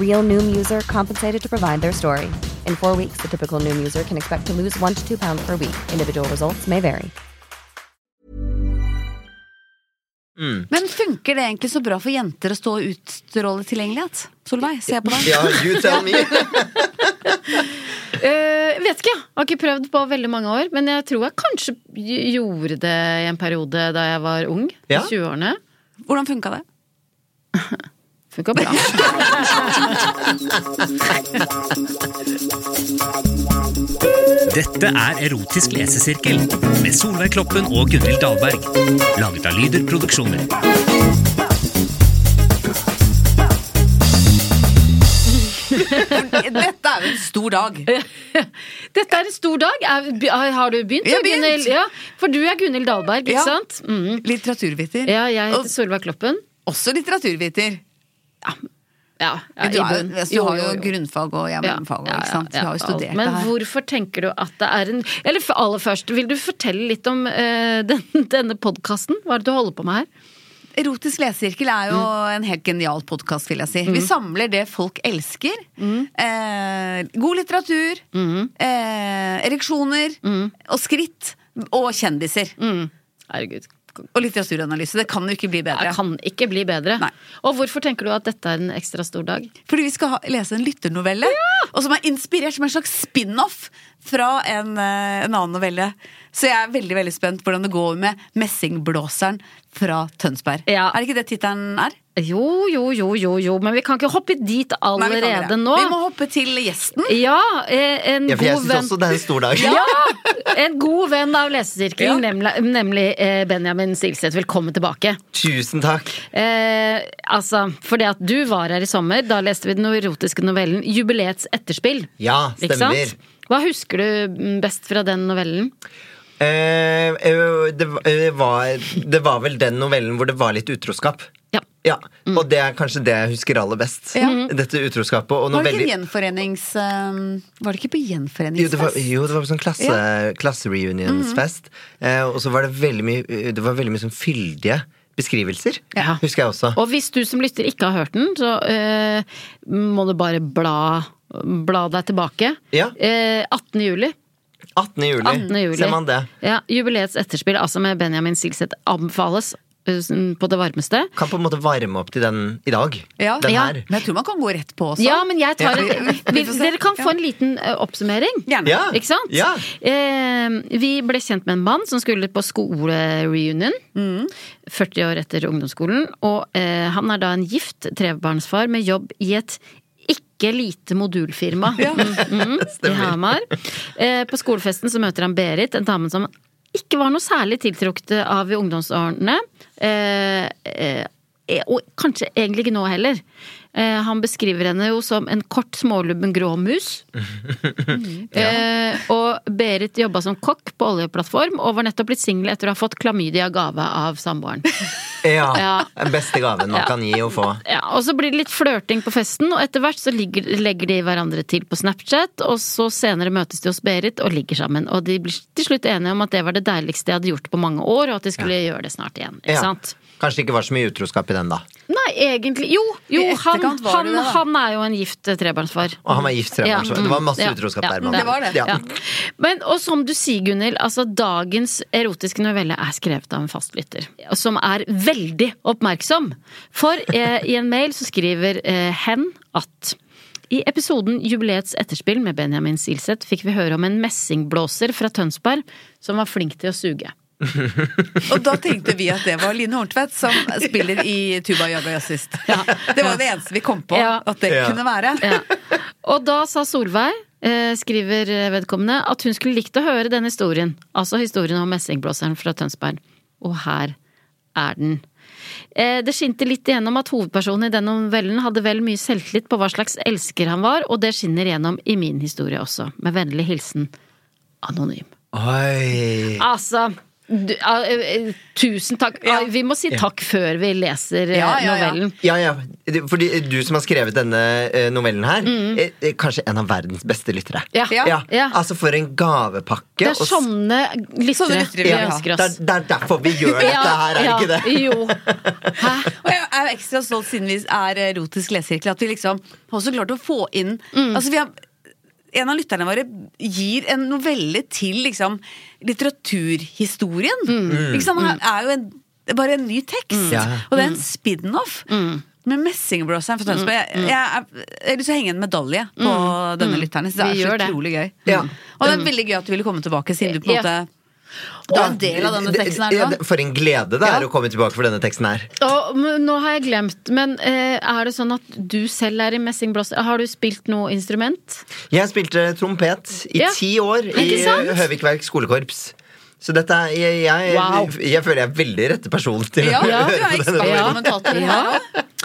Real Noom user compensated to provide their story. In four weeks, the typical Noom user can expect to lose one to two pounds per week. Individual results may vary. Men funker det egentlig så bra for jenter å stå og utstråle tilgjengelighet? Solveig, se på deg. Ja, you tell me. uh, vet ikke, jeg. Har ikke prøvd på veldig mange år. Men jeg tror jeg kanskje gjorde det i en periode da jeg var ung. Ja. I 20-årene. Hvordan funka det? Funka bra. Dette er Erotisk lesesirkel med Solveig Kloppen og Gunhild Dahlberg. Laget av Lyder Produksjoner. Dette er jo en stor dag. Dette er en stor dag. Er, har du begynt? Jeg har begynt. Ja, for du er Gunhild Dahlberg, ikke Ja. sant? Mm. Litteraturviter. Ja, jeg heter Solveig Kloppen. også litteraturviter. Ja, ja, Du, i er, altså, du Jo, har jo jo, grunnfag og hjemmefag. Ja, ja, ja, du har jo ja, studert Men det her. hvorfor tenker du at det er en Eller aller først, vil du fortelle litt om uh, den, denne podkasten? Hva er det du holder på med her? Erotisk lesesirkel er jo Mm. en helt genial podkast, vil jeg si. Vi samler det folk elsker. Mm. Eh, god litteratur, eh, ereksjoner og skritt. Og kjendiser. Herregud. Og litteraturanalyse. Det kan jo ikke bli bedre. Det kan ikke bli bedre. Nei. Og hvorfor tenker du at dette er en ekstra stor dag? Fordi vi skal ha, lese en lytternovelle, og som er inspirert som en slags spin-off fra en, eh, en annen novelle. Så jeg er veldig veldig spent på hvordan det går med Messingblåseren fra Tønsberg. Ja. Er det ikke det tittelen er? Jo, jo, jo, jo, jo, men vi kan ikke hoppe dit Nei, vi allerede nå. Vi må hoppe til gjesten. Ja, eh, en Ja, for jeg god syns også det er en stor dag. Ja! En god venn av lesesirkelen, Ja. nemlig, nemlig eh, Benjamin Silseth. Velkommen tilbake. Tusen takk. Eh, altså, fordi at du var her i sommer, da leste vi den erotiske novellen 'Jubileets etterspill'. Ja, Ikke stemmer. sant? Hva husker du mm, best fra den novellen? Eh, eh, det, var- eh, det var vel den novellen hvor det var litt utroskap. Ja. Ja, Og det er kanskje det jeg husker aller best. Ja. Dette utroskapet. Og Var det ikke veldig gjenforenings... Um, var det ikke på jo, gjenforeningsfest? det var, jo, det var sånn klasse, klassereunionsfest. eh, og så var det veldig mye Det var veldig mye sånn fyldige beskrivelser. Ja. Husker jeg også. Og hvis du som lytter ikke har hørt den, så eh, må du bare bla, bla deg tilbake. Ja. Eh, 18. juli. 18. juli. 18. juli. Ser man det? Ja, Jubileets etterspill, altså med Benjamin Silseth, anbefales eh, på det varmeste. Kan på en måte varme opp til den i dag. Ja. Den Ja. her. Men jeg tror man kan gå rett på også. Ja, men jeg tar Ja. en, Vi. Dere kan få en liten eh, oppsummering. Gjerne. Ja. Ikke sant? Ja. Eh, vi ble kjent med en mann som skulle på skolereunion. 40 år etter ungdomsskolen. Og eh, han er da en gift trebarnsfar med jobb i et ikke lite modulfirma mm, mm, i Hamar. Eh, på skolefesten så møter han Berit, en dame som ikke var noe særlig tiltrukket av i ungdomsårene. Eh, eh, og kanskje egentlig ikke nå heller. Eh, han beskriver henne jo som en kort, smålubben grå mus. eh, og Berit jobba som kokk på oljeplattform og var nettopp blitt singel etter å ha fått klamydia gave av samboeren. Ja. Ja. Den beste gaven man Ja. kan gi og få. Ja, og så blir det litt flørting på festen, og etter hvert så ligger, legger de hverandre til på Snapchat, og så senere møtes de hos Berit og ligger sammen. Og de blir til slutt enige om at det var det deiligste de hadde gjort på mange år, og at de skulle gjøre det snart igjen. Ikke Ja. sant? Kanskje det ikke var så mye utroskap i den, da. Nei, egentlig Jo, jo I han var han, han er jo en gift eh, trebarnsfar. Og han var gift trebarnsfar. Ja, Det var masse ja, utroskap ja, der. det var det. Ja. Ja. Men, og som du sier, Gunhild, altså dagens erotiske novelle er skrevet av en fastlytter. Som er veldig oppmerksom. For eh, i en mail så skriver eh, hen at i episoden Jubileets etterspill med Benjamin Silseth fikk vi høre om en messingblåser fra Tønsberg som var flink til å suge. Og da tenkte vi at det var Line Horntvedt som spiller i Tuba Yoga Jazzist. Det var det eneste vi kom på Ja. at det Ja. kunne være. Ja. Og da sa Solveig, eh, skriver vedkommende, at hun skulle likt å høre den historien. Altså historien om messingblåseren fra Tønsberg. Og her er den. Eh, Det skinte litt igjennom at hovedpersonen i den novellen hadde vel mye selvtillit på hva slags elsker han var, og det skinner igjennom i min historie også. Med vennlig hilsen Anonym. Oi. Altså du, uh, tusen takk. Ja. Vi må si takk før vi leser eh, Ja, ja, ja. novellen. Ja, ja. Fordi du som har skrevet denne novellen her, Mm. er, er kanskje en av verdens beste lyttere. Ja. Ja. Ja. Altså, for en gavepakke. Det er og sånne lyttere vi ønsker det, oss. er, det er derfor vi gjør dette her, er det ja, ikke det? Jo. Hæ? Og jeg er ekstra stolt siden vi er erotisk lesesirkel, at vi liksom har også klart å få inn Altså vi har en av lytterne våre gir en novelle til liksom litteraturhistorien. Mm. Liksom, Han er jo en, det er bare en ny tekst. Mm. Og det er en spin-off. Med messingblåseren fra Tønsberg. Jeg, jeg, er- jeg har lyst til å henge en medalje på denne lytteren. Så Det er så utrolig gøy. Ja. Og det er veldig gøy at du ville komme tilbake, siden du på en Ja. måte Er en del av denne teksten her nå. For en glede det er Ja. å komme tilbake for denne teksten her. Og, nå har jeg glemt, men eh, er det sånn at du selv er i messingblåser? Har du spilt noe instrument? Jeg spilte trompet i Ja. ti år i? Høvikverk skolekorps. Så dette er jeg, jeg, Wow. jeg føler jeg er veldig rette person til Ja, å du høre er på denne ekspert kommentator Ja.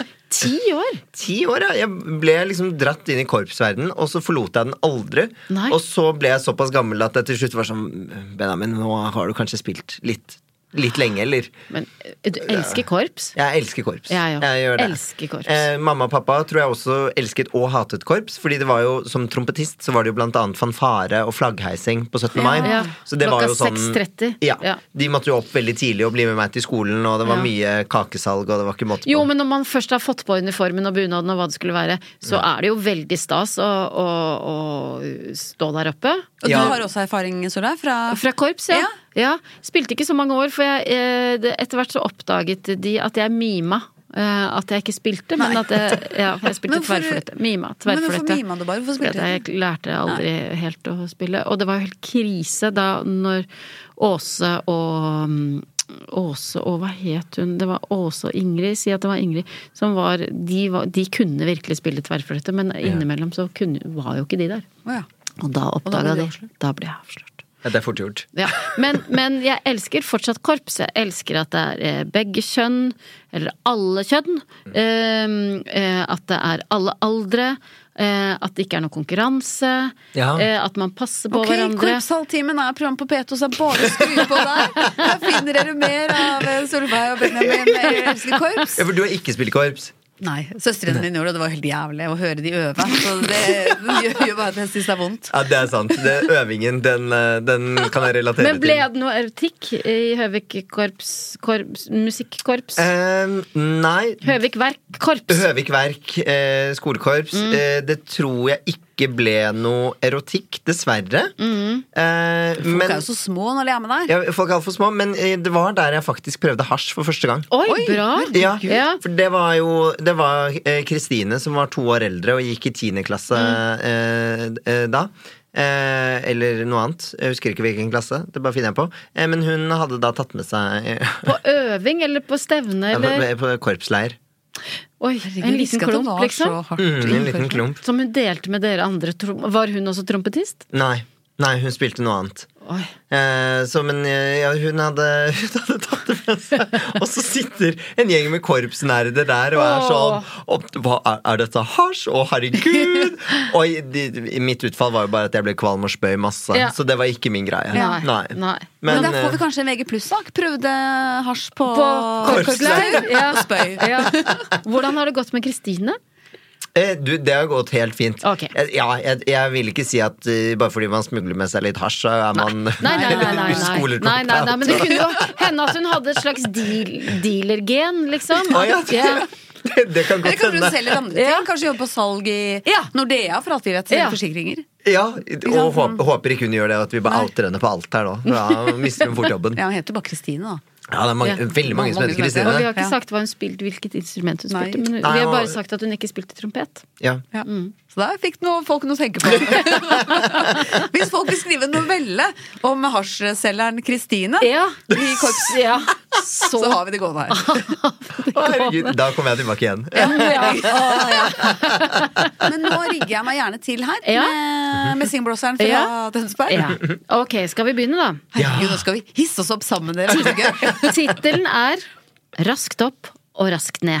Ti år? Ti år, ja. Jeg ble liksom dratt inn i korpsverdenen, og så forlot jeg den aldri. Nei. Og så ble jeg såpass gammel at jeg til slutt var sånn Benjamin, nå har du kanskje spilt litt, litt lenge, eller? Men eh, du elsker korps? Jeg elsker korps. Jeg gjør det. Elsker korps. Eh, mamma og pappa tror jeg også elsket og hatet korps. Fordi det var jo, som trompetist så var det jo blant annet fanfare og flaggheising på 17. mai. Ja. Så det var Klokka jo sånn 6.30. Ja, Ja. De måtte jo opp veldig tidlig og bli med meg til skolen, og det var Ja. mye kakesalg, og det var ikke måte på. Jo, men når man først har fått på uniformen og bunaden og hva det skulle være, så er det jo veldig stas å, å, å stå der oppe. Og Ja. du har også erfaring, Solveig, fra Fra korps, ja. Ja. Spilte ikke så mange år, for jeg, eh, etter hvert så oppdaget de at jeg mima. eh, At jeg ikke spilte, men Nei. at jeg, ja, jeg spilte for- tverrfløyte. Mima, Men hvorfor tverrfløyte. mima du bare? Hvorfor spilte du? jeg lærte aldri helt å spille. Og det var jo helt krise da når Åse og mm, Åse og hva het hun? Det var Åse og Ingrid, si at det var Ingrid. Som var, de, var, de kunne virkelig spille tverrfløyte, men innimellom så kunne, var jo ikke de der. Og da da oppdaga de. Da ble jeg avslørt. Ja, det er fort gjort. Ja, men, men jeg elsker fortsatt korps. Jeg elsker at det er eh, begge kjønn, eller alle kjønn. Mm. eh, at det er alle aldre. eh, at det ikke er noe konkurranse. Ja. eh, at man passer på Ok, hverandre. Korpshalvtimen er program på P2, så bare skru på der. Her finner dere mer av Solveig og Benjamin. Jeg elsker korps. Ja, for du har ikke spilt korps? Nei, søstrene mine gjorde det. Det var helt jævlig å høre de øve. Så det, gjør, jo bare at jeg syns det er vondt. Ja, det er sant. Det, øvingen, den, eh, den kan jeg relatere til. Men ble det noe erotikk i Høvik korps, korps musikkorps? Eh, nei. Høvik verk-korps? Høvik Verk, eh, skolekorps. Mm. Eh, det tror jeg ikke ble noe erotikk, dessverre. Mm. Eh, Folk men, er jo så små når de er med der. ja, folk er altfor små, men eh, det var der jeg faktisk prøvde hasj for første gang. Oi, Oi, bra! Ja, Ja. for det var jo Det var eh, Kristine som var to år eldre og gikk i tiende klasse Mm. eh, eh, da. Eh, eller noe annet. Jeg husker ikke hvilken klasse. Det bare finner jeg på. Eh, men hun hadde da tatt med seg På øving eller på stevne eller på korpsleir. Oi, Herregud, en liten klump, var liksom? så hardt Mm, en liten klump. Som hun delte med dere andre. Var hun også trompetist? Nei. Nei, hun spilte noe annet. Oi. Eh, så, men eh, ja, hun hadde, hun hadde tatt det med seg. Og så sitter en gjeng med korpsnerder der og er sånn og, hva, er, dette hasj? Å, herregud! Og i, de, mitt utfall var jo bare at jeg ble kvalm og spøy masse. Ja. Så det var ikke min greie. Nei. Nei. Nei. Men, Men, der får eh, vi kanskje en VG pluss-sak. Prøvde hasj på, På korpsleir. Ja. Og spøy. Ja. Hvordan har det gått med Kristine? Eh, du, det har gått helt fint. Okay. Jeg, ja, jeg, jeg vil ikke si at uh, bare fordi man smugler med seg litt hasj, så er man Nei, nei, nei, nei, nei. nei, nei, nei Men det kunne jo hende at hun hadde et slags deal, dealergen, liksom. Å, ja. Ja. det, det kan godt godt kanskje hun hende. selger andre ting. Ja. Kanskje jobber på salg i Ja. Nordea, for alt vi vet. Selger Ja. forsikringer. Ja, og håper, håper ikke hun gjør det, at vi bare outer henne på alt her nå. Da mister hun fort jobben. Ja, Hun heter bare Kristine, da. Ja, det er mange, Ja. veldig mange som Mange heter som heter Og vi har ikke Ja. sagt hva hun spilte, hvilket instrument hun Nei. spilte. Men vi har bare sagt at hun ikke spilte trompet. Ja. Ja. Så der fikk noe, folk noe å tenke på. Hvis folk vil skrive en novelle om hasjselgeren Kristine Ja. i korps, ja. så har vi det gående her. Å, herregud, da kommer jeg tilbake igjen. Men nå rigger jeg meg gjerne til her Ja. med messingblåseren fra Ja. Tønsberg. ja. Ok, skal vi begynne, da? Herregud, nå skal vi hisse oss opp sammen, dere. Er? Tittelen er Raskt opp og raskt ned.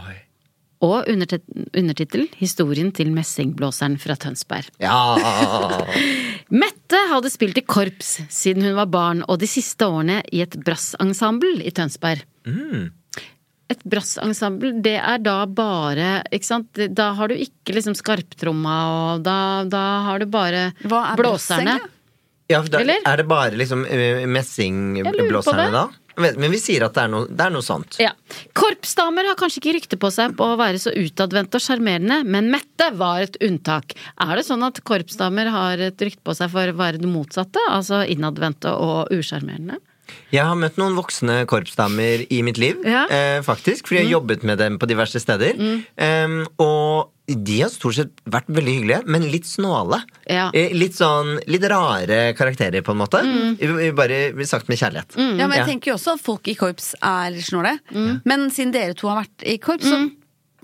Oi. Og undertit undertittel Historien til messingblåseren fra Tønsberg. Ja. Mette hadde spilt i korps siden hun var barn, og de siste årene i et brassensemble i Tønsberg. Et brassensemble, det er da bare Ikke sant, da har du ikke liksom skarptromma, og da, da har du bare Hva er blåserne. brass, ja for da, Eller? er det bare liksom eh, Jeg lurer på messingblåserne det. da? Men vi sier at det er noe, det er noe sånt. Ja. Korpsdamer har kanskje ikke rykte på seg på å være så utadvendte og sjarmerende, men Mette var et unntak. Er det sånn at korpsdamer har et rykte på seg for å være det motsatte? Altså innadvendte og usjarmerende? Jeg har møtt noen voksne korpsdamer i mitt liv, Ja. Mm. eh, faktisk. Fordi jeg har jobbet med dem på diverse steder. Em, og de har stort sett vært veldig hyggelige, men litt snåle. Ja. Eh, litt sånn litt rare karakterer, på en måte. Mm. Bare sagt med kjærlighet. Ja, men jeg Ja. tenker jo også at folk i korps er litt snåle. Men siden dere to har vært i korps, så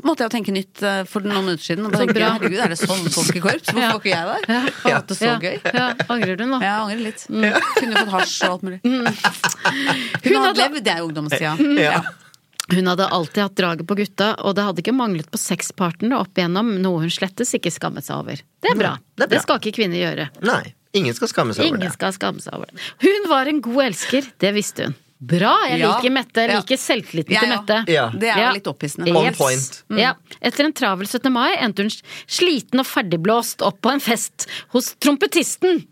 måtte jeg jo tenke nytt eh, for noen minutter siden. Og bare Så tenke, bra. herregud, er det sånn folk i korps? Hvorfor Ja. var ikke jeg der? Ja. har hatt det så ja. gøy. Ja, angrer du nå? Jeg angrer litt. Kunne fått hasj og alt mulig. Hun Hun har hadde- levd det i ungdomstida. Ja. Hun hadde alltid hatt draget på gutta, og det hadde ikke manglet på sexpartnere opp igjennom, noe hun slettes ikke skammet seg over. Det er bra. det er bra. Det skal ikke kvinner gjøre. Nei, ingen skal skamme seg over Ingen det. skal skamme seg over det. Hun var en god elsker, det visste hun. Bra! Jeg Ja. liker Mette. Jeg Ja. liker selvtilliten Ja, til. Mette. Ja. Det er jo Ja. litt opphissende. On Yes. point. Ja. Etter en travel 17. mai endte hun sliten og ferdigblåst opp på en fest hos trompetisten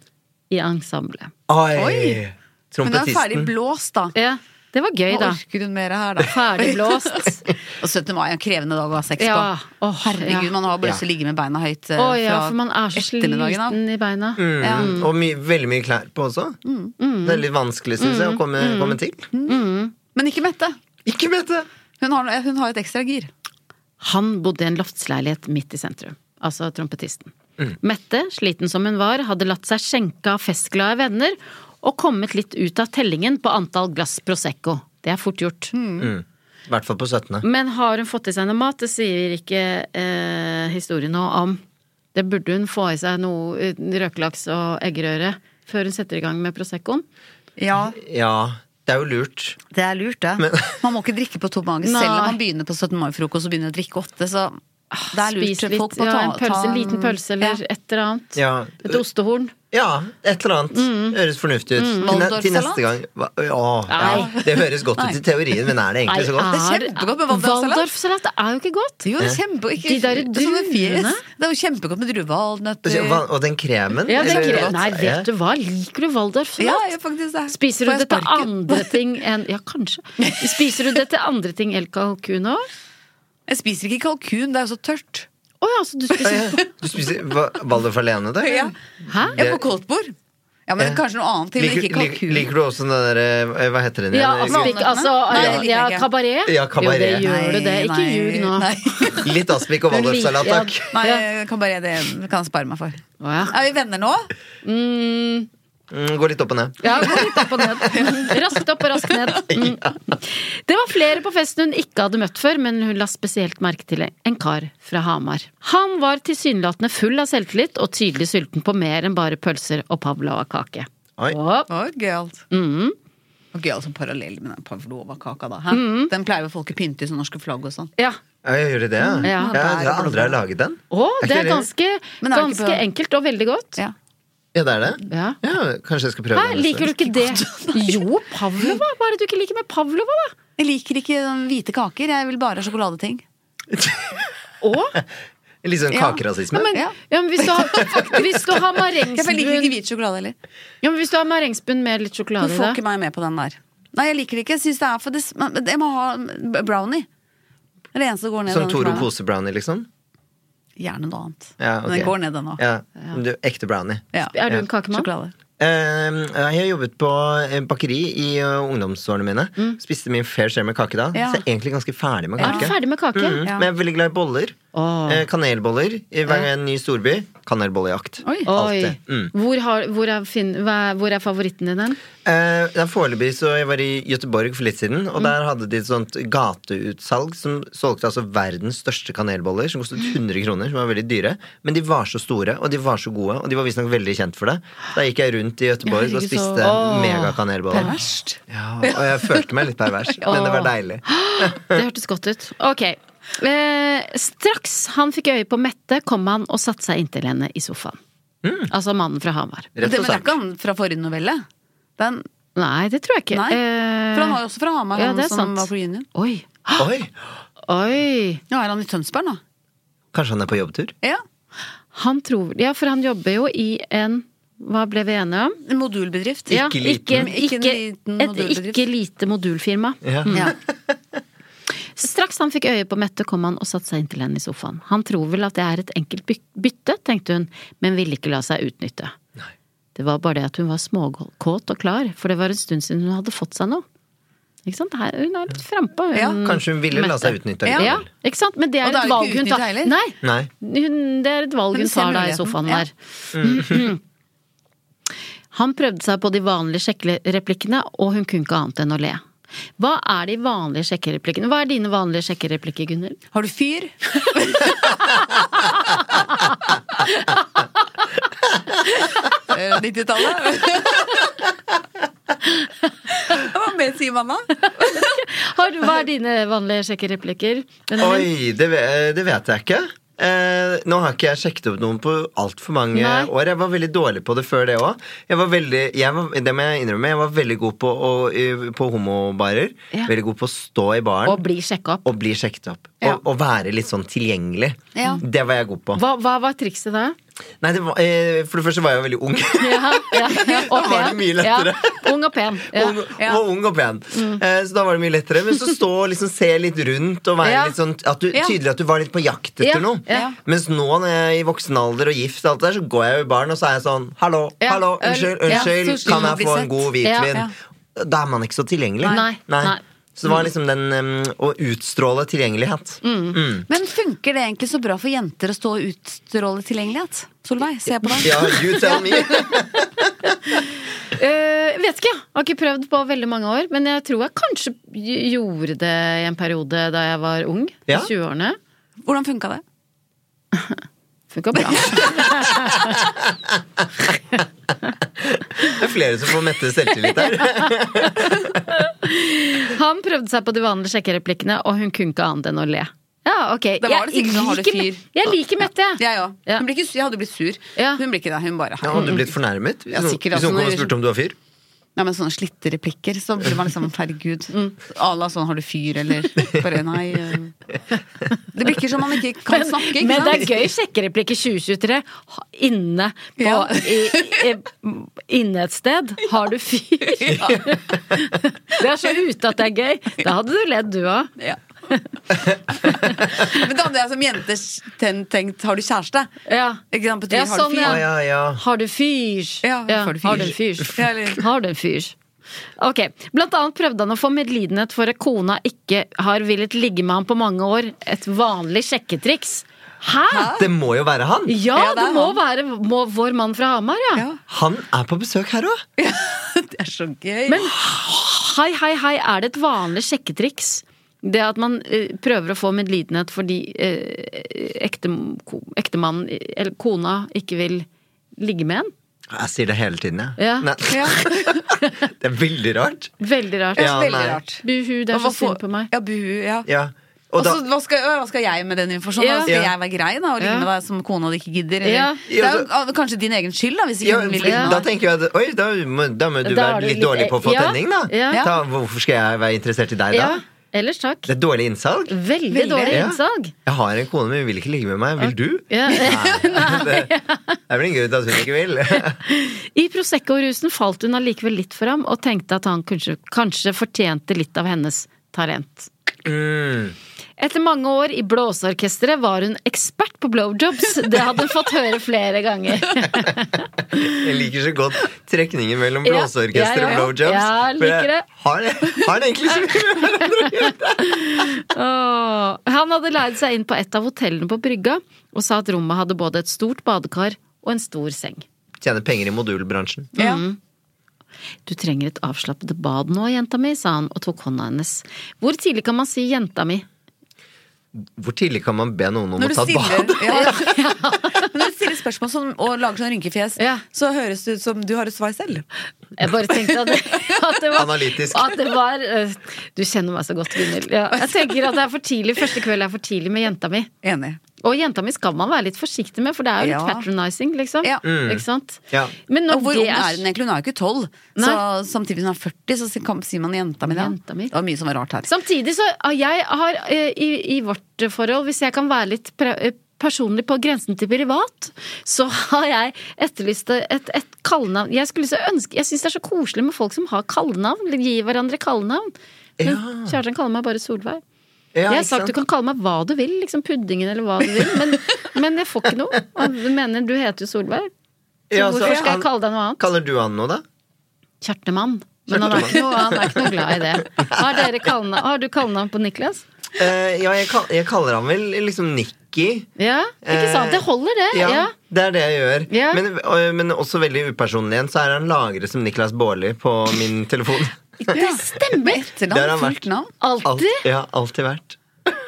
i ensemblet. Oi! Oi. Hun er ferdig blåst, da. Ja, det var gøy, Nå da. orker hun mer her, da. Ferdigblåst. Og 17. mai er en krevende dag å ha sex Ja. på. Oh, Herregud, ja. man har bare lyst til å ligge med beina høyt oh, Å ja, for man er så ettermiddagen av. sliten i beina. Mm. Ja. Og my veldig mye klær på også. Mm. Det er litt vanskelig, syns jeg, å komme, komme til. Men ikke Mette. Ikke Mette! Hun har, hun har et ekstra gir. Han bodde i en loftsleilighet midt i sentrum, altså trompetisten. Mm. Mette, sliten som hun var, hadde latt seg skjenke av festglade venner og kommet litt ut av tellingen på antall glass Prosecco. Det er fort gjort. I hvert fall på 17. Men har hun fått i seg noe mat? Det sier ikke eh, historien noe om. Det burde hun få i seg noe eh, røkelaks og eggerøre før hun setter i gang med Proseccoen. Ja, Ja, det er jo lurt. det er lurt, det. Men- Man må ikke drikke på tom mage. Selv om man begynner på 17. mai-frokost og begynner å drikke åtte, så det er lurt. Spis litt, ja, en, pølse, en liten pølse eller Ja. et eller annet. Ja. Et ostehorn. Ja, et eller annet. Høres fornuftig ut. Mm. til neste gang Hva- Åh, ja, Det høres godt ut i teorien, men er det egentlig så godt? Det er kjempegodt med waldorfsalat. Er jo ikke godt. Jo, det er kjempe, ikke, De der druene. Det er jo kjempegodt med druevalnøtter. Og den kremen? Ja, den er kre- Nei, vet du hva, liker du Ja, Waldorfsalat? ja. Spiser du det til andre ting enn Ja, kanskje. Spiser du det til andre ting enn kalkun òg? Jeg spiser ikke kalkun, det er jo så tørt. Å ja, så du spiser Du spiser hva- Waldorf alene, da? Ja. Hæ? Jeg er på koldtbord. Ja, men kanskje noe annet til, men Liker, ikke lik, kalkun. liker du også den der eh, Hva heter den Ja, igjen? aspik, altså Nei, det liker jeg ja, ikke. kabaret? Ja, kabaret. Jo, det gjør du det. Ikke nei, ljug nå. Nei, Litt aspik og waldorfsalat, Ja. takk. nei jeg kan bare det kan jeg spare meg for. Å, ja. Er vi venner nå? Mm, Mm, Gå litt opp og ned. ja, gå litt opp og ned. Raskt opp og raskt ned. Mm. Det var flere på festen hun ikke hadde møtt før, men hun la spesielt merke til en kar fra Hamar. Han var tilsynelatende full av selvtillit og tydelig sulten på mer enn bare pølser og pavlova-kake. Oi. Og- Å, gøyalt. Og Gøyalt som parallell med den pavlova-kaka, da. Mm. Den pleier jo folk å pynte i sånne norske flagg og sånn. Ja. Ja, jeg gjør det, ja. Ja. Jeg, jeg har aldri laget den. Å, det er ganske, ganske enkelt og veldig godt. Ja. Ja, det er det? Ja. Ja, kanskje jeg skal prøve Hæ, det. liker du ikke det? Jo, pavlova! Hva er det du ikke liker med pavlova, da? Jeg liker ikke sånn hvite kaker, jeg vil bare ha sjokoladeting. Og? Litt sånn kakerasisme? Ja, men, Ja. ja, men hvis du har, hvis du har Jeg liker ikke hvit sjokolade heller. ja, men Hvis du har marengsbunn med litt sjokolade i, får ikke meg med på den der. Nei, jeg liker det ikke. Jeg synes det er for det, Jeg må ha brownie. Det er det eneste som går ned. Sånn den Toro pose brownie, liksom? Gjerne noe annet. Ja, Men den går ned, den òg. Ja, du, ekte brownie. Ja. Er du en kakemann? Sjokolade. Eh, jeg har jobbet på bakeri i eh, ungdomsårene mine. Spiste min fair share med kake da. Mm. Ja. Så jeg er egentlig ganske ferdig med Er kake. du ferdig med kake? Mm, Ja. Men jeg er veldig glad i boller. Oh. Kanelboller i hver ny storby. Kanelbollejakt. Oi. Oi. Mm. Hvor, har, hvor, er, fin, hva, er- hvor er favoritten din? Eh, det er Foreløpig så jeg var i Göteborg for litt siden, Mm. og der hadde de et sånt gateutsalg som solgte altså verdens største kanelboller, som kostet 100 kroner, som var veldig dyre. Men de var så store, og de var så gode, og de var visstnok veldig kjent for det. Da gikk jeg rundt i Göteborg herregud, og spiste Åh. megakanelboller. Perverst. Ja, og jeg følte meg litt pervers, men det var deilig. Det hørtes godt ut. Ok. Eh, straks han fikk øye på Mette, kom han og satte seg inntil henne i sofaen. Altså mannen fra Hamar. Men det, men det er ikke han fra forrige novelle? Den, Nei, det tror jeg ikke. Nei, Eh, for han var jo også fra Hamar, ja, han det som sant. var på reunion. Oi. Oi, Oi. Ja, er han i Tønsberg nå? kanskje han er på jobbtur? Ja. Han tror Ja, for han jobber jo i en Hva ble vi enige om? En modulbedrift. Ja, Ikke ikke, liten. Ikke en ikke, liten et ikke lite modulfirma. Ja. Ja. Straks han fikk øye på Mette, kom han og satte seg inntil henne i sofaen. Han tror vel at det er et enkelt bytte, tenkte hun, men ville ikke la seg utnytte. Det var bare det at hun var småkåt og klar, for det var en stund siden hun hadde fått seg noe. Ikke sant? Her, hun er litt frampå. Ja, Kanskje hun ville la seg utnytte? Ja, ja. ikke sant? Men det er er et valg hun tar. Nei, Nei. hun, det er et valg hun tar da i sofaen ja. der. Han prøvde seg på de vanlige sjekkereplikkene, og hun kunne ikke annet enn å le. Hva er de vanlige sjekkereplikkene? Hva er dine vanlige sjekkereplikker, Gunnhild? Har du fyr? Eh, 90-tallet? Hva mer sier man da? Har du, hva er dine vanlige sjekkereplikker? Oi, det, det vet jeg ikke. Eh, nå har ikke jeg sjekket opp noen på altfor mange Nei. år. Jeg var veldig dårlig på det før det òg. Jeg jeg det må jeg innrømme, jeg var veldig god på, å, på homobarer. Ja. Veldig god på å stå i baren Og bli sjekka opp. og bli sjekket opp. Ja. Og, og være litt sånn tilgjengelig. Ja. Det var jeg god på. Hva, hva var trikset da? Nei, det var, eh, For det første var jeg veldig ung. Ja, ja, ja. Da var det mye lettere. Ung og pen. Ja. Ung, og ung og pen. Eh, så da var det mye lettere. Men så stå og liksom se litt rundt og være litt sånn at du, Tydelig at du var litt på jakt etter noe. Mens nå når jeg er i voksen alder og gift, og alt der, så går jeg jo i baren og så er jeg sånn Hallo, hallo, unnskyld, unnskyld, kan jeg få en god hvitvin? Da er man ikke så tilgjengelig. Nei, nei. Så det var liksom den um, å utstråle tilgjengelighet. Mm. Men funker det egentlig så bra for jenter å stå og utstråle tilgjengelighet? Solveig, se på deg. Ja, you tell me. uh, vet ikke, jeg. har ikke prøvd på veldig mange år. Men jeg tror jeg kanskje gjorde det i en periode da jeg var ung. Ja. 20-årene. Hvordan funka det? Funka bra. Det er flere som får Mette selvtillit her. Han prøvde seg på de vanlige sjekkereplikkene, og hun kunne ikke annet enn å le. Ja, ok. Da var det Jeg sikkert sånn, har du fyr? Jeg liker Mette, jeg. Ja. Ja. Hun blir ikke- Jeg hadde blitt sur. Ja. Hun blir ikke det. Hun bare Ja, Hadde du blitt fornærmet hvis Ja, sikkert, hvis noen kom og spurte om du var fyr? Nei, men sånne slitte replikker, så blir man liksom herregud. Ala sånn har du fyr, eller bare nei. eh. Det virker som man ikke kan snakke, ikke Men det er sant? gøy sjekkereplikk i 2023. Inne på Ja. i, i, Inne et sted. Har du fyr? Det er så ute at det er gøy. Da hadde du ledd, du òg. Ja. Men da hadde jeg som jente tenkt har du kjæreste? Ja. Ikke sant? Betyr, Ja, har du sånn, fyr? ja. Ja, ja. Har du fyr? Ja, har du? Har du en fyr? Ja, Har du en fyr? Ok, Blant annet prøvde han å få medlidenhet for at kona ikke har villet ligge med ham på mange år. Et vanlig sjekketriks. Hæ? Det må jo være han! Ja, Ja, det det må han. være må, vår mann fra Hamar, ja. Ja. Han er på besøk her òg! Det er så gøy. Men hei, hei, hei, er det et vanlig sjekketriks? Det at man eh, prøver å få medlidenhet fordi eh, ekte, eller kona ikke vil ligge med en? Jeg sier det hele tiden, jeg. Ja. Ja. det er veldig rart. Veldig rart. Ja, veldig rart. Buhu, det er så synd på meg. Ja, buhu, ja. Ja. Og da, så, hva, skal, hva skal jeg med den informasjonen? Ja. Skal jeg være grei da, og ligge Ja. med deg som kona di ikke gidder? Ja. Det er jo kanskje din egen skyld, da, hvis ikke ja, vil ja. da tenker jeg at Oi, da må, da må du Da være litt litt- dårlig på å få ja, tenning, da. ja. Da, hvorfor skal jeg være interessert i deg da? Ellers takk. Det er dårlig innsalg. Veldig, Veldig. dårlig Ja. innsalg. Jeg har en kone, men hun vil ikke ligge med meg. Vil du? Ja. Nei. Det, det er vel en grunn til at hun ikke vil. I Prosecco-rusen falt hun allikevel litt for ham, og tenkte at han kanskje, kanskje fortjente litt av hennes talent. Mm. Etter mange år i blåseorkesteret var hun ekspert på blowjobs. Det hadde hun fått høre flere ganger. Jeg liker så godt trekningen mellom Ja, blåseorkester ja, ja. og blowjobs. Ja, jeg liker det. Har det, har det egentlig mye med hverandre å gjøre? Han hadde leid seg inn på et av hotellene på brygga, og sa at rommet hadde både et stort badekar og en stor seng. Tjener penger i modulbransjen. Ja. Du trenger et avslappet bad nå, jenta mi, sa han og tok hånda hennes. Hvor tidlig kan man si jenta mi? Hvor tidlig kan man be noen om å ta et bad? ja. Men når du stiller spørsmål sånn, og lager sånn rynkefjes, Ja. så høres det ut som du har et svar selv. Jeg bare tenkte at det, at det var Analytisk. At det var øh, Du kjenner meg så godt, Gunhild. Ja, jeg tenker at det er for tidlig. Første kveld er for tidlig med jenta mi. Enig. Og jenta mi skal man være litt forsiktig med, for det er jo litt Ja. patronizing, liksom. Ja. Ikke sant? Ja. Men når Og hvor ung er hun egentlig? Hun er jo ikke tolv. Så samtidig som hun er 40, så sier man jenta mi. Jenta mi. Det var mye som var rart her. Samtidig så har jeg har eh, i, i vårt forhold, hvis jeg kan være litt pre eh, personlig på grensen til privat, så har jeg etterlyst et, et kallenavn. Jeg skulle ønske Jeg syns det er så koselig med folk som har kallenavn, gir hverandre kallenavn. Men Ja. kjæresten kaller meg bare Solveig. Ja, jeg har sagt du kan kalle meg hva du vil, liksom puddingen eller hva du vil, men, men jeg får ikke noe. Du mener du heter jo Solberg, Så Ja, altså, hvorfor skal jeg kalle deg noe annet? Kaller du han noe, da? Kjertemann. Men han er, noe, han er ikke noe glad i det. Har, dere kallenavn- har du kallenavn på Niklas? Uh, ja, jeg, kal jeg kaller han vel liksom Nikki. Ja, ikke sant? Det holder, det. Ja, Ja. det er det jeg gjør. Ja. Men, og, men også veldig upersonlig igjen, så er han lagret som Niklas Baarli på min telefon. Det stemmer! Etternavn, fullt navn. Alltid? Alt, Alltid? ja, alltid vært.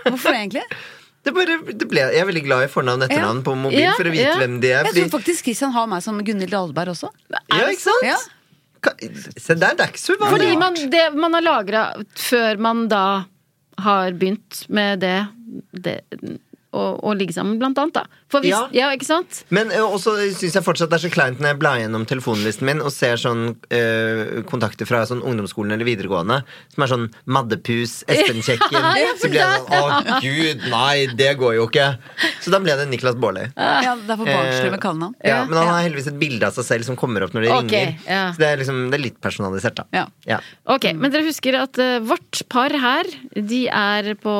Hvorfor egentlig? Det bare, det ble, jeg er veldig glad i fornavn og etternavn på mobil Ja, for å vite ja. hvem de er. Jeg Fordi, tror faktisk Kristian har meg som Gunhild Dahlberg også. ja, ikke sant? Ja. Se der, det er ikke så uvanlig. Fordi man, det man har lagra før man da har begynt med det, det å, å ligge sammen, blant annet, da. For hvis, Ja. ja. ikke sant? Men også syns jeg fortsatt det er så kleint når jeg blar gjennom telefonlisten min og ser sånn ø, kontakter fra sånn ungdomsskolen eller videregående som er sånn Maddepus, Espen-kjekken. Ja, så blir jeg sånn Å, gud, nei, det går jo ikke. Så da ble det Niklas Baarli. Ja, det er for barnslig Eh, med kallenavn. Ja, men han har heldigvis et bilde av seg selv som kommer opp når de okay, ringer. ja. Så det er, liksom, det er litt personalisert, da. Ja. Ja. Ok, Men dere husker at uh, vårt par her, de er på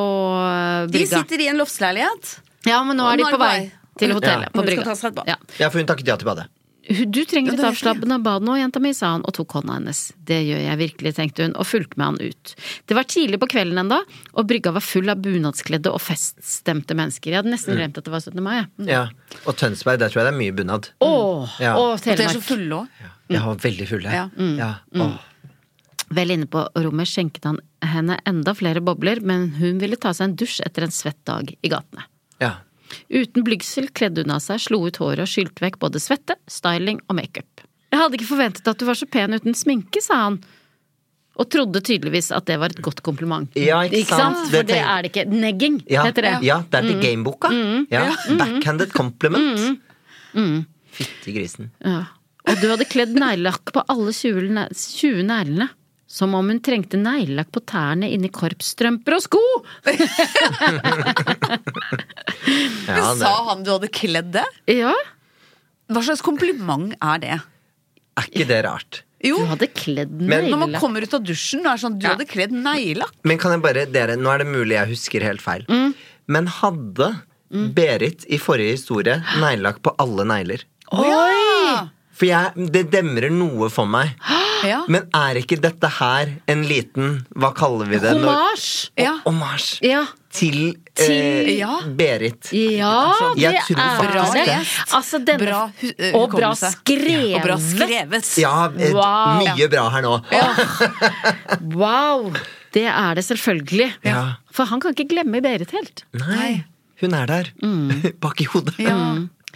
brygga. De sitter i en loftsleilighet. Ja, men nå er de på vei til hotellet. Ja. På brygga. Ja. ja, for hun takket ja til badet. Du trenger Ja, et avslappende bad nå, jenta mi, sa han og tok hånda hennes. Det gjør jeg virkelig, tenkte hun, og fulgte med han ut. Det var tidlig på kvelden enda, og brygga var full av bunadskledde og feststemte mennesker. Jeg hadde nesten glemt at det var 17. mai, Mm. Ja. Og Tønsberg, der tror jeg det er mye bunad. Åh, Ja. og Og de er så Telemark. fulle òg. Ja. var veldig fulle. Ja. Ja. Åh. Vel inne på rommet skjenket han henne enda flere bobler, men hun ville ta seg en dusj etter en svett dag i gatene. Ja. Uten blygsel kledde hun av seg, slo ut håret og skylte vekk både svette, styling og makeup. Jeg hadde ikke forventet at du var så pen uten sminke, sa han. Og trodde tydeligvis at det var et godt kompliment. Ja, ikke sant? For Det er det ikke. Negging Ja, heter det. ja, det er til gameboka. Ja. Backhanded compliment. Fytti grisen. Ja. Og du hadde kledd neglelakk på alle 20 ne- 20 neglene. Som om hun trengte neglelakk på tærne inni korpsstrømper og sko! Ja, Men det, sa han du hadde kledd det? Ja. Hva slags kompliment er det? er ikke det rart? Jo, Du hadde kledd Men- når man kommer ut av dusjen, er det sånn Du hadde kledd neglelakk. Men kan jeg bare, dere, nå er det mulig jeg husker helt feil. Mm. Men hadde Berit i forrige historie neglelakk på alle negler? Oi! For jeg, det demrer noe for meg. Ja. Men er ikke dette her en liten Hva kaller vi det? når- Hommage! ja. Hommage Ja. til, Til- eh, Ja. Berit. Ja, det Jeg er tror faktisk det. det. Altså, denne, Bra eh, og bra skrevet. Og bra skrevet. Ja, eh, Wow. mye bra her nå. Wow! Det er det selvfølgelig. Ja. For han kan ikke glemme Berit helt. Nei, hun er der. Mm. Bak i hodet.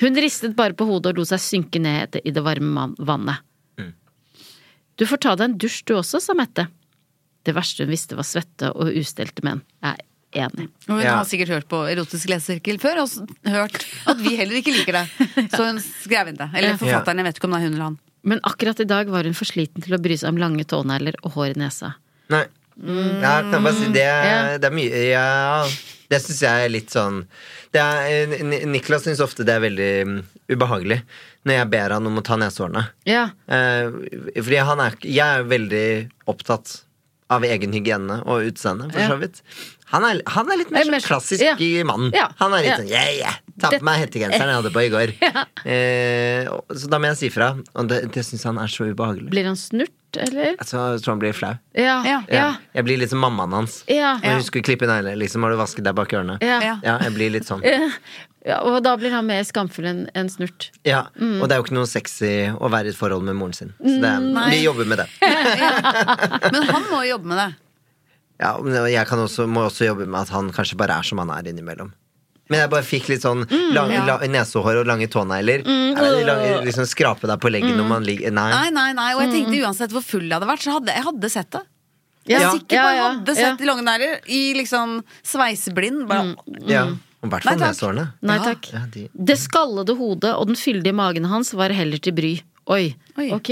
Hun ristet bare på hodet og lot seg synke ned i det varme vannet. Mm. Du får ta deg en dusj du også, sa Mette. Det verste hun visste var svette og ustelte menn. Jeg er enig. Og hun Ja. har sikkert hørt på Erotisk lesesirkel før, og hørt at vi heller ikke liker det. Så hun skrev inn det. Eller forfatteren, jeg vet ikke om det er hun eller han. Men akkurat i dag var hun for sliten til å bry seg om lange tånegler og hår i nesa. Nei. Ja, kan bare si, det, Mm. Ja. er, det er mye Ja, det syns jeg er litt sånn det er, Niklas syns ofte det er veldig mm, ubehagelig når jeg ber han om å ta nesehårene. Ja. Eh, fordi han er, jeg er veldig opptatt av egen hygiene og utseende, for så vidt. Han er, han er litt mer Er mer- sånn klassisk ja. mann. Ja. Han er litt Ja. sånn yeah, yeah. Ta på meg hettegenseren jeg hadde på i går. Eh, så da må jeg si fra. Og det, det syns han er så ubehagelig. Blir han snurt, eller? Så jeg tror han blir flau. Ja. Ja. Ja. Jeg blir litt som mammaen hans. Ja. Når hun skulle klippe negler, liksom, har du vasket deg bak ørene? Ja. Jeg blir litt sånn. Ja, og da blir han mer skamfull enn en snurt. Ja, Mm. Og det er jo ikke noe sexy å være i et forhold med moren sin. Så det, vi jobber med det. Men han må jo jobbe med det. Ja, men jeg kan også, må også jobbe med at han kanskje bare er som han er innimellom. Men jeg bare fikk litt sånn lang, ja. la, nesehår og lange tånegler. Mm, det liksom Skrape deg på leggen når man ligger Nei. Nei, nei, nei, og jeg tenkte uansett hvor full jeg hadde vært, så hadde jeg hadde sett det. Ja. Jeg er sikker på Ja, jeg hadde sett de lange negler i liksom sveiseblind. Bare, Ja. I hvert fall nesehårene. Nei takk. Ja, de, Det skallede hodet og den fyldige magen hans var heller til bry. Oi. Oi. Ok.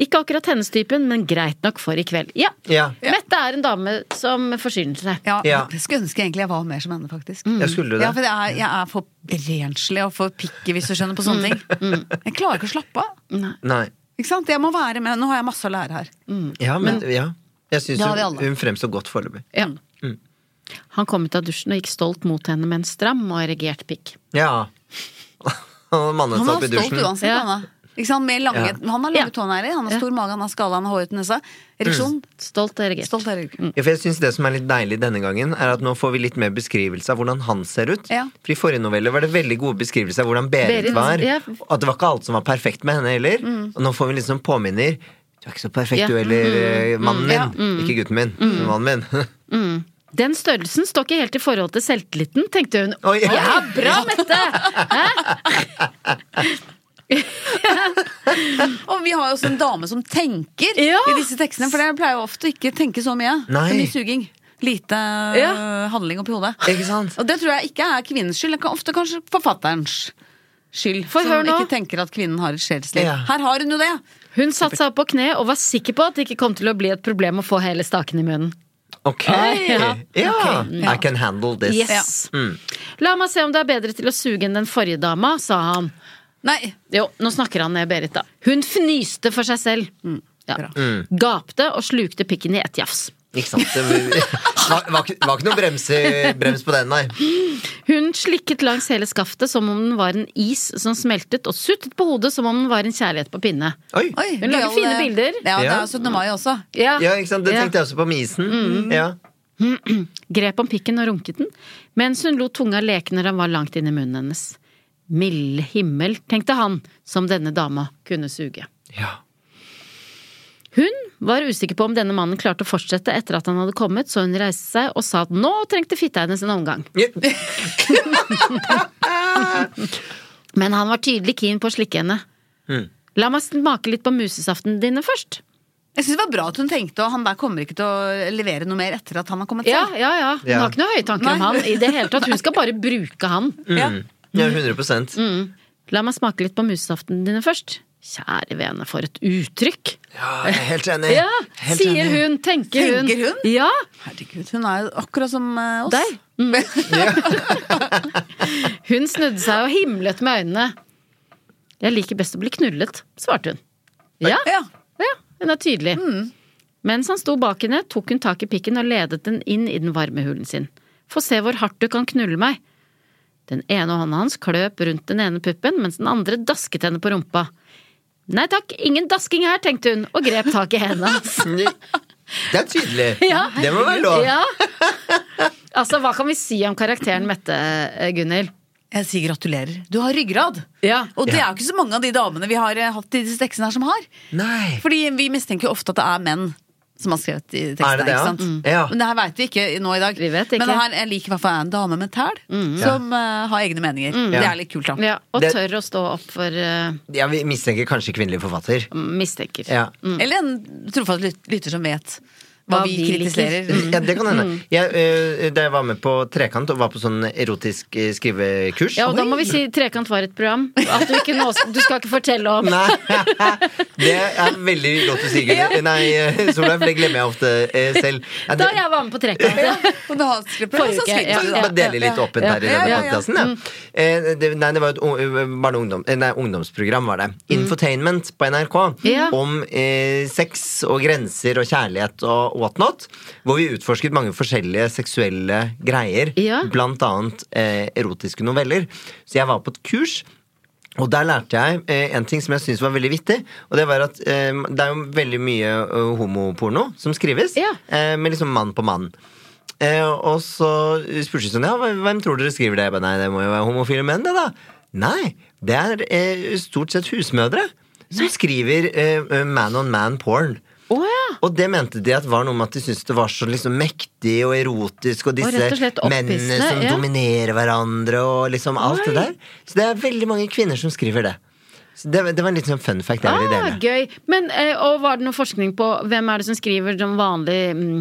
Ikke akkurat hennes typen, men greit nok for i kveld. Ja. ja. Mette er en dame som forsyner seg. ja, Ja. Jeg skulle ønske egentlig jeg var mer som henne, faktisk. Jeg skulle det. Ja, for jeg er, jeg er for renslig og for picky, hvis du skjønner, på sånne ting. Jeg klarer ikke å slappe av. Nei. Ikke sant? Jeg må være med. Nå har jeg masse å lære her. Ja, men, ja. Jeg syns hun, hun fremstår godt foreløpig. Ja. Han kom ut av dusjen og gikk stolt mot henne med en stram og erigert pikk. Ja. Han mannet seg opp i stolt dusjen. uansett, Ja. han er. Ikke sant? Med lange, Ja. Han har lange Ja. tånegler, han har Ja. stor mage, han har skala, han har hår uten nesa. Ereksjon. Stolt erigert. Stolt erigert. Mm. Ja, for jeg synes Det som er litt deilig denne gangen, er at nå får vi litt mer beskrivelse av hvordan han ser ut. Ja. For I forrige novelle var det veldig gode beskrivelser av hvordan Berit, Berit, var. ja. Og at det var ikke alt som var perfekt med henne heller. Og nå får vi liksom påminner. Du er ikke så perfekt, Ja. du heller, eh, mannen min. Ja. Ikke gutten min, men mannen min. Den størrelsen står ikke helt i forhold til selvtilliten, tenkte hun. Oi. Ja, bra, Mette! Og vi har jo også en dame som tenker Ja. i disse tekstene, for jeg pleier jo ofte å ikke tenke så mye. Nei. Det mye suging. Lite Ja. øh, handling oppi hodet. Ikke sant? Og det tror jeg ikke er kvinnens skyld, det er ofte kanskje forfatterens skyld. For som hør nå. ikke tenker at kvinnen har et sjelsliv. Ja. Her har hun jo det! Hun satte seg opp på kne og var sikker på at det ikke kom til å bli et problem å få hele staken i munnen. Ok. Ja. Ja. I can handle this. Yes. Mm. La meg se om du er bedre til å suge enn den forrige dama, sa han. Nei, Jo, nå snakker han ned Berit, da. Hun fnyste for seg selv. Ja. Mm. Gapte og slukte pikken i ett jafs. Ikke sant? Det var, var, ikke- var ikke noe brems, brems på den, nei. Hun slikket langs hele skaftet som om den var en is som smeltet, og suttet på hodet som om den var en kjærlighet på pinne. Oi. Oi, Hun lager gøyal, fine eh, bilder. Ja, det er 17. mai også. Ja, Ja, ikke sant? Det tenkte jeg også på med isen. Ja. Grep om pikken og runket den, mens hun lot tunga leke når den var langt inn i munnen hennes. Milde himmel, tenkte han, som denne dama kunne suge. ja. Hun var usikker på om denne mannen klarte å fortsette etter at han hadde kommet, så hun reiste seg og sa at nå trengte fitta hennes en omgang. Men han var tydelig keen på å slikke henne. Mm. La meg smake litt på musesaften dine først. Jeg synes det var bra at hun tenkte, og han der kommer ikke til å levere noe mer etter at han har kommet Ja, selv. ja, ja. Hun Ja. har ikke noe høye tanker om han i det hele tatt. Hun skal bare bruke han. Ja. Ja 100 La meg smake litt på musesaftene dine først. Kjære vene, for et uttrykk! Ja, jeg er helt enig. Ja, Helt sier enig. hun, tenker hun. Tenker hun? Ja, Herregud, hun er jo akkurat som eh, oss. deg. Hun snudde seg og himlet med øynene. Jeg liker best å bli knullet, svarte hun. Ja, Ja. ja. hun er tydelig. Mens han sto bak henne, tok hun tak i pikken og ledet den inn i den varme hulen sin. Få se hvor hardt du kan knulle meg. Den ene hånda hans kløp rundt den ene puppen, mens den andre dasket henne på rumpa. Nei takk, ingen dasking her, tenkte hun, og grep tak i hendene hans. Det er tydelig. Ja. Det må være lov. Ja. Altså, hva kan vi si om karakteren Mette, eh, Gunhild? Jeg sier gratulerer. Du har ryggrad. Ja. Og det Ja. er jo ikke så mange av de damene vi har eh, hatt i disse tekstene her som har. Nei. Fordi vi mistenker jo ofte at det er menn som har skrevet i tekstene. Er det det, ikke sant? Mm. Ja. Men det her veit vi ikke nå i dag. Vi vet ikke. Men her, jeg liker i hvert fall en dame med tæl som uh, har egne meninger. Det er litt kult, da. Ja, og Det- tør å stå opp for uh... Ja, vi mistenker kanskje kvinnelig forfatter. mistenker. Ja. Eller en trofast lytter som vet hva, vi kritiserer. Ja, det kan hende. Mm. Jeg, eh, da jeg var med på Trekant og var på sånn erotisk eh, skrivekurs Ja, og da må vi si Trekant var et program. At du ikke nå Du skal ikke fortelle om Nei, det er veldig godt å si, Gunhild. Nei, eh, Solveig, for det glemmer jeg ofte eh, selv. Ja, Da det- jeg var med på Trekant. Ja. Forrige uke, ja. da. bare dele litt opp inn her i denne podkasten. Eh, det, nei, det var et barne- og ungdom, eh, nei, ungdomsprogram, var det. Infotainment på NRK. Ja. Om eh, sex og grenser og kjærlighet og whatnot. Hvor vi utforsket mange forskjellige seksuelle greier. Ja. Blant annet eh, erotiske noveller. Så jeg var på et kurs. Og der lærte jeg eh, en ting som jeg syns var veldig vittig. Og det var at eh, det er jo veldig mye uh, homoporno som skrives. Ja. Eh, med liksom mann på mann. Eh, og så spurte jeg sånn Ja, hvem- tror dere skriver det? Jeg ba, Nei, det må jo være homofile menn, det, da. Nei, det er eh, stort sett husmødre som skriver man on man porn. Og det mente de at var noe med at de syntes det var så liksom mektig og erotisk, og disse og og mennene som ja. dominerer hverandre, og liksom alt det der. Så det er veldig mange kvinner som skriver det. Så det, det var en liten sånn fun fact jeg ville Ah, dele. gøy. Men, eh, og var det noe forskning på hvem er det som skriver som vanlig mm,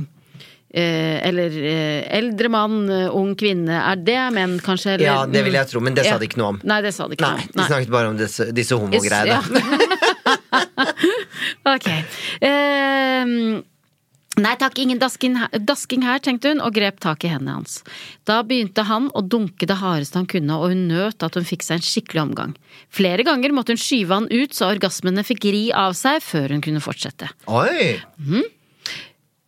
eh, Eller eh, eldre mann, eh, ung kvinne. Er det menn, kanskje? Eller, Ja, det vil jeg tro, men det sa de ikke noe om. Nei, det sa de ikke Nei, noe om. De snakket bare om disse, disse homogreiene. Ja. ok. Um, Nei takk, ingen dasking dasking her, tenkte hun, og grep tak i hendene hans. Da begynte han å dunke det hardeste han kunne, og hun nøt at hun fikk seg en skikkelig omgang. Flere ganger måtte hun skyve han ut så orgasmene fikk ri av seg før hun kunne fortsette. Oi!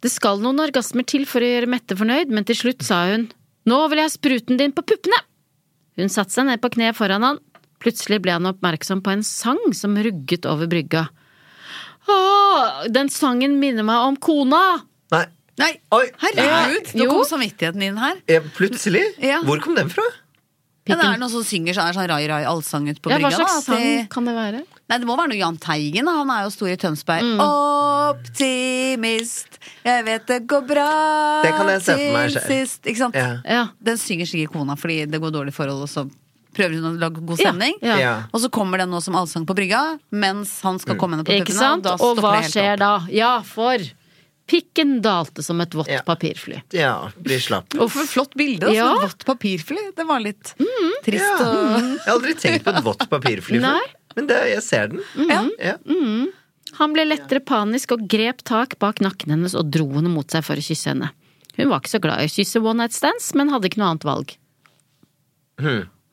Det skal noen orgasmer til for å gjøre Mette fornøyd, men til slutt sa hun nå vil jeg ha spruten din på puppene! Hun satte seg ned på kne foran han. Plutselig ble han oppmerksom på en sang som rugget over brygga. Åh, den sangen minner meg om kona! Nei. Nei, Oi! herregud! Nå kom samvittigheten inn her. Ja, plutselig? Ja. Hvor kom den fra? Ja, det er noen som synger sånn, sånn rai-rai allsang ute på Ja, hva slags da, sang kan det være? Nei, det må være noe Jahn Teigen. da. Han er jo stor i Tønsberg. Mm. Optimist, jeg vet det går bra Det kan jeg se for meg til sist. Ikke sant? Ja. Ja. Den synger sikkert kona fordi det går dårlig forhold, og så prøver hun å lage god stemning. ja. Ja. Og så kommer den nå som allsang på brygga, mens han skal komme henne på Ikke sant? Og hva skjer opp. da? Ja, for pikken dalte som et vått Ja. papirfly. Ja, blir slapp. Og for flott bilde. altså. Ja. Som et vått papirfly. Det var litt trist Ja. og Jeg har aldri tenkt på et vått papirfly før. Men det, jeg ser den. ja. Ja. Han ble lettere panisk og grep tak bak nakken hennes og dro henne mot seg for å kysse henne. Hun var ikke så glad i å kysse one night stands, men hadde ikke noe annet valg.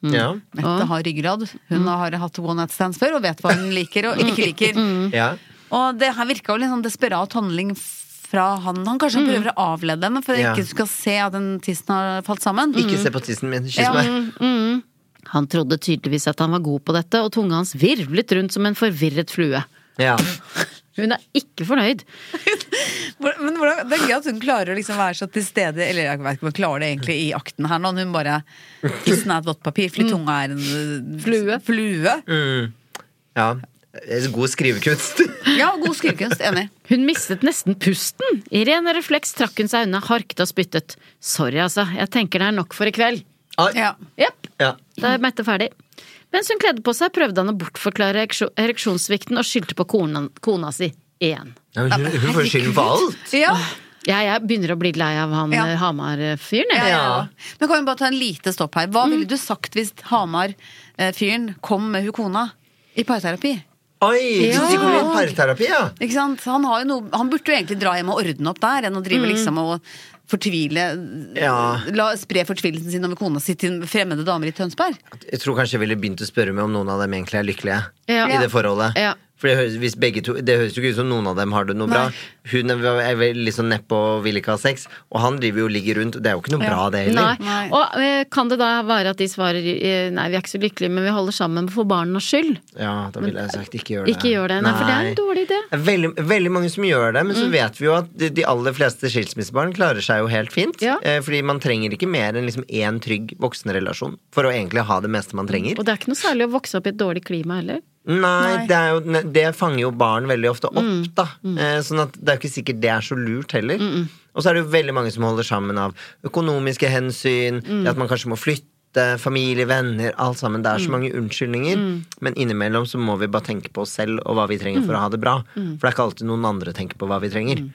Ja. Mette har ryggrad. Hun har hatt one night stands før og vet hva hun liker og ikke liker. ja. Og det her virka jo litt sånn desperat handling fra han. Han kanskje prøver å avlede henne for Ja. ikke skal se at den tissen har falt sammen. Ikke se på tissen min. Kyss Ja. meg. Han trodde tydeligvis at han var god på dette, og tunga hans virvlet rundt som en forvirret flue. Ja. Hun er ikke fornøyd. Men hvordan, Det er gøy at hun klarer å liksom være så til stede Eller jeg vet ikke om hun klarer det egentlig i akten her nå. Hun bare Tissen er et vått papir, fordi tunga er en Flue. flue. Mm. ja. Er God skrivekunst. Ja, god skrivekunst. Enig. Hun mistet nesten pusten. I ren refleks trakk hun seg unna, harket og spyttet. Sorry, altså, jeg tenker det er nok for i kveld. Ja. Yep. Ja. da er Mette ferdig. Mens hun kledde på seg, prøvde han å bortforklare ereksjo- ereksjonssvikten og skyldte på kona, kona si igjen. Ja, hun, hun får skylden for alt. Ja. Ja, jeg begynner å bli lei av han Ja. eh, Hamar-fyren, Ja, ja, ja. Men kan vi bare ta en lite stopp her? Hva ville du sagt hvis Hamar-fyren kom med hun kona i parterapi? Oi! Ja. Psykolog parterapi, ja. Ikke sant? Han, har jo noe, han burde jo egentlig dra hjem og ordne opp der, enn å drive liksom og fortvile Ja. la, Spre fortvilelsen sin over kona si til fremmede damer i Tønsberg. Jeg tror kanskje jeg ville begynt å spørre meg om noen av dem egentlig er lykkelige Ja. i det forholdet. Ja. For det høres, hvis begge to, det høres jo ikke ut som noen av dem har det noe bra. Hun er, er liksom sånn nedpå og vil ikke ha sex, og han driver jo og ligger rundt. Det er jo ikke noe bra, det heller. Nei. Og eh, kan det da være at de svarer nei, vi er ikke så lykkelige, men vi holder sammen for barnas skyld? Ja, da ville jeg sagt ikke gjør det. Ikke gjør det, nei, for det er en dårlig idé. Veldig, veldig mange som gjør det, men så Mm. vet vi jo at de, de aller fleste skilsmissebarn klarer seg jo helt fint. Ja. fordi man trenger ikke mer enn liksom én trygg voksenrelasjon for å egentlig ha det meste man trenger. Og det er ikke noe særlig å vokse opp i et dårlig klima heller. Nei, Det, er jo, det fanger jo barn veldig ofte opp, Mm. da. Eh, sånn at det er jo ikke sikkert det er så lurt heller. Og så er det jo veldig mange som holder sammen av økonomiske hensyn, Mm. at man kanskje må flytte, familie, venner, alt sammen. Det er så Mm. mange unnskyldninger. Mm. Men innimellom så må vi bare tenke på oss selv og hva vi trenger for Mm. å ha det bra. Mm. For det er ikke alltid noen andre tenker på hva vi trenger. Nå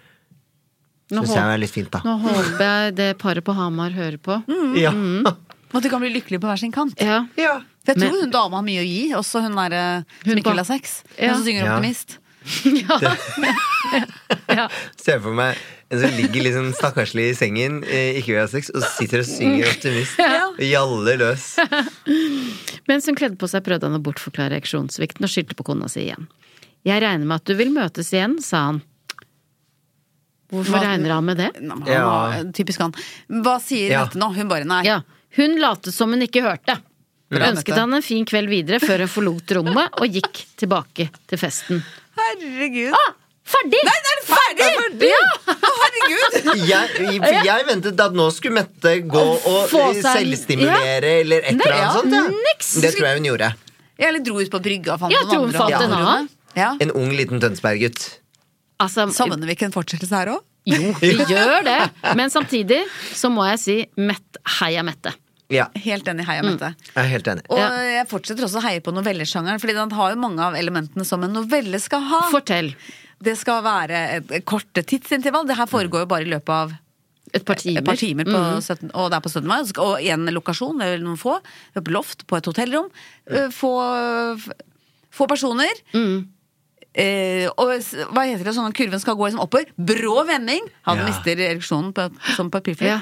Syns synes jeg er litt fint, da. Nå håper jeg det paret på Hamar hører på. Ja. Og at de kan bli lykkelige på hver sin kant. Ja. For jeg tror Men- hun dama har mye å gi, også hun derre som ikke vil ha sex. Ja. Hun som synger Ja. optimist. Ser for meg en som ligger liksom stakkarslig i sengen, eh, ikke vil ha sex, og sitter og synger optimist. Ja. Og Jaller løs. Mens hun kledde på seg, prøvde han å bortforklare ereksjonssvikten og skyldte på kona si igjen. Jeg regner med at du vil møtes igjen, sa han. Hvorfor Hva- regner han med det? Han ja. Typisk han. Hva sier Ja. Mette nå? Hun bare nei. Ja. Hun lot som hun ikke hørte. Bra, Ønsket Mette. han en fin kveld videre før hun forlot rommet og gikk tilbake til festen. Herregud. Ah, ferdig! Nei, det er ferdig! Ja! Herregud! Jeg, jeg ventet at nå skulle Mette gå og selvstimulere ja. eller et eller annet sånt. Ja. Niks. Det tror jeg hun gjorde. Jeg eller dro ut på brygga og fant Jeg noen andre. fant å en annen. Ja. En ung, liten Tønsberg-gutt. Altså, Savner vi ikke en fortsettelse her òg? Jo, vi gjør det. Men samtidig så må jeg si Mett, heia Mette. Ja, Helt enig. Heia Mm. Mette. jeg er helt enig. Og jeg fortsetter også å heie på novellesjangeren, Fordi den har jo mange av elementene som en novelle skal ha. Fortell. Det skal være et korte tidsintervall. Det her foregår jo bare i løpet av Et par timer. et par timer på Mm. 17, og det er på 17. mai. Og en lokasjon, eller noen få. På loft, på et hotellrom. Eh, Få, få personer. Mm. Eh, og hva heter det, sånn at kurven skal gå liksom oppover. Brå vending! Han Ja. mister ereksjonen på, som papirfly. Ja.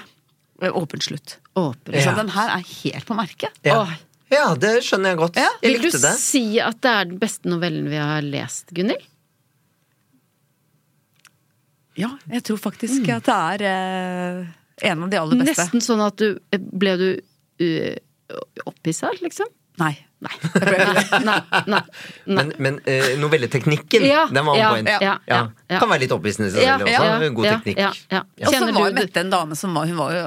Eh, Åpen slutt. Åpen. Så Ja. den her er helt på merket. Ja. Åh. ja, det skjønner jeg godt. Jeg Vil du det. si at det er den beste novellen vi har lest, Gunhild? Ja, jeg tror faktisk at det er eh, en av de aller beste. Nesten sånn at du Ble du uh, opphissa, liksom? Nei. Nei. nei, nei, nei. Men, men eh, novelleteknikken, Ja, den var on ja, point. ja, ja, ja. Kan være litt opphissende i seg Ja, selv også. ja, God teknikk. ja, ja. Og så var jo Mette en dame som var Hun var jo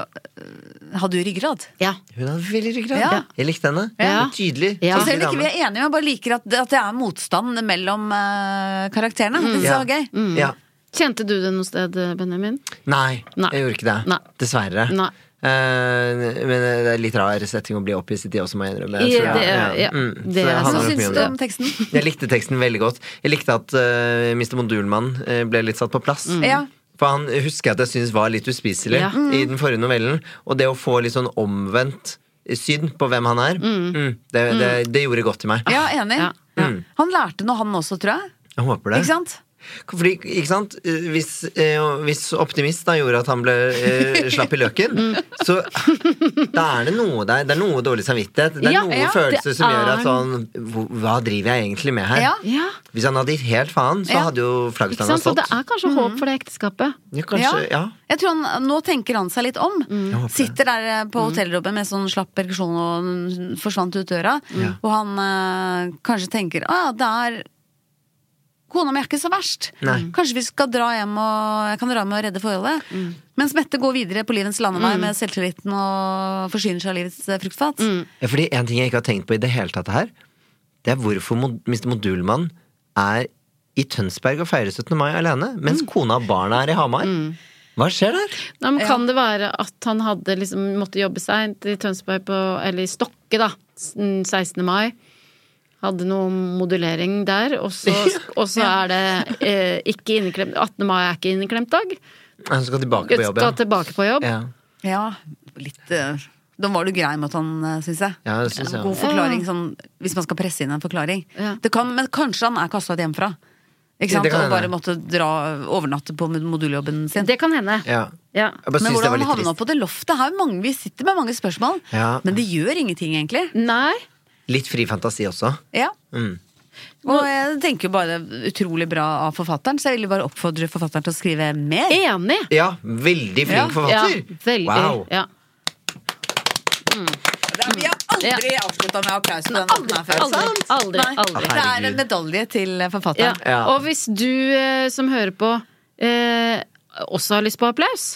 hadde jo ryggrad. Ja. Hun hadde veldig ryggrad. Ja. Jeg likte henne. Ja. Tydelig. Ja. Så selv om ikke vi er enige, jeg bare liker at, at det er motstand mellom uh, karakterene. Det jeg Ja. var gøy. Mm. Ja. Kjente du det noe sted, Benjamin? Nei, Nei. jeg gjorde ikke det. Nei. Dessverre. Nei. Eh, men det er litt rar setting å bli opphisset i også, må jeg innrømme. I- Så, det ja, Mm, det så Hva nok mye syns om du det. om teksten? Jeg likte teksten veldig godt. Jeg likte at uh, Mr. Modulmann eh, ble litt satt på plass. Ja. For han husker jeg at jeg syntes var litt uspiselig Ja. i den forrige novellen. Og det å få litt sånn omvendt syn på hvem han er, mm, det, det, det gjorde godt til meg. Ja, enig. Ja. Mm. Han lærte noe, han også, tror jeg. Jeg håper det. Ikke sant? Fordi, ikke sant? Hvis, eh, hvis Optimist da gjorde at han ble eh, slapp i løken, så da er det noe der. Det er noe dårlig samvittighet. Det er Ja, noe ja, følelser det som gjør at er- sånn hvor- Hva driver jeg egentlig med her? Ja. Ja, Hvis han hadde gitt helt faen, så Ja. hadde jo ikke stått sant? Så stått. det er kanskje håp for det ekteskapet. Ja, kanskje, ja. Jeg tror han, Nå tenker han seg litt om. Jeg håper det. Sitter der eh, på hotellrommet med sånn slapp ereksjon og forsvant ut døra. Og han eh, kanskje tenker ja, det er Kona mi er ikke så verst. Nei. Kanskje vi skal dra hjem og jeg kan dra med å redde forholdet. Mens Mette går videre på livets landevei med selvtilliten og forsyner seg av livets fruktfat. fruktfat. Ja, fordi En ting jeg ikke har tenkt på i det hele tatt her, det er hvorfor Mr. Modulmann er i Tønsberg og feirer 17. mai alene, mens kona og barna er i Hamar. Hva skjer der? Nei, men Kan det være at han hadde liksom måtte jobbe seint i Tønsberg på Eller i Stokke, da. s- 16. mai. Hadde noe modulering der, og så, og så er det eh, ikke inneklemt 18. mai er ikke inneklemt dag. Han skal tilbake på jobb, Skal ja. tilbake på jobb. ja. Ja, litt uh, Da var du grei mot han, syns jeg. Ja, det synes jeg. God forklaring, sånn, hvis man skal presse inn en forklaring. Ja. Det kan, men kanskje han er kasta ut hjemmefra. Ikke sant? Og bare måtte dra, overnatte på moduljobben sin. Det kan hende. Ja. Ja. Men hvordan var han havna på det loftet her, mange, Vi sitter med mange spørsmål, Ja. men det gjør ingenting, egentlig. Nei. Litt fri fantasi også. Ja. Mm. Og jeg tenker jo bare utrolig bra av forfatteren, så jeg vil bare oppfordre forfatteren til å skrive mer. Enig! Ja, veldig flink Ja. forfatter. Ja, veldig. Wow. Ja. Vi har aldri avslutta med applaus på den måten her før. Aldri, sant? aldri, aldri. Det er en medalje til forfatteren. Ja. Og hvis du eh, som hører på eh, også har lyst på applaus,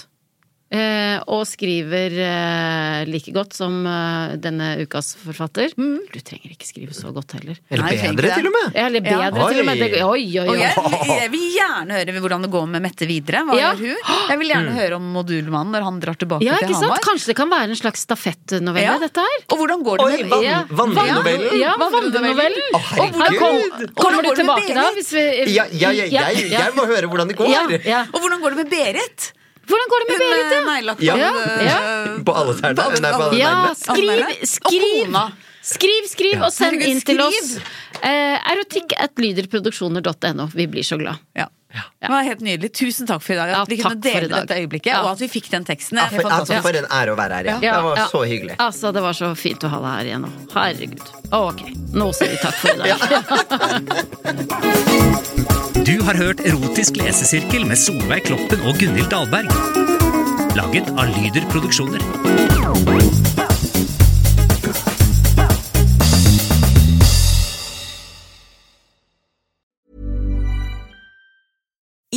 og skriver eh, like godt som eh, denne ukas forfatter Du trenger ikke skrive så godt heller. Eller Nei, bedre, til og med. Eller bedre, Ja. til og med. Det, oi, oi, Og oi. jeg, jeg vil gjerne høre hvordan det går med Mette videre. Hva Ja. gjør hun? Jeg vil gjerne høre om Modulmannen når han drar tilbake Ja, til? Hamar. Kanskje det kan være en slags stafettnovelle, Ja. dette her? Og hvordan går det Oi, med vann, Ja. vandrenovellen. Ja, vandrenovellen. Oh, herregud. Her kom, Hvordan kommer du tilbake da? Hvis vi, Ja, ja, ja, jeg, jeg må høre hvordan det går. Ja, ja. Og hvordan går det med Berit? Hvordan går det med Hun Berit, eh, ja? neglelakk Ja. Ja. På alle tærne. Nei, på alle Ja, skriv, skriv! Skriv, skriv, og send inn til oss. Eh, erotikk at lyderproduksjoner.no. Vi blir så glad. Ja. Det var helt nydelig. Tusen takk for i dag. At Ja, vi kunne dele dette øyeblikket, Ja. og at vi fikk den teksten. Ja, for, altså, for en ære å være her igjen. Ja, Det var ja. så hyggelig. Altså, det var så fint å ha deg her igjen nå. Herregud. Ok, nå sier vi takk for i dag. Du har hørt Erotisk lesesirkel med Solveig Kloppen og Gunhild Dahlberg. Laget av Lyder Produksjoner.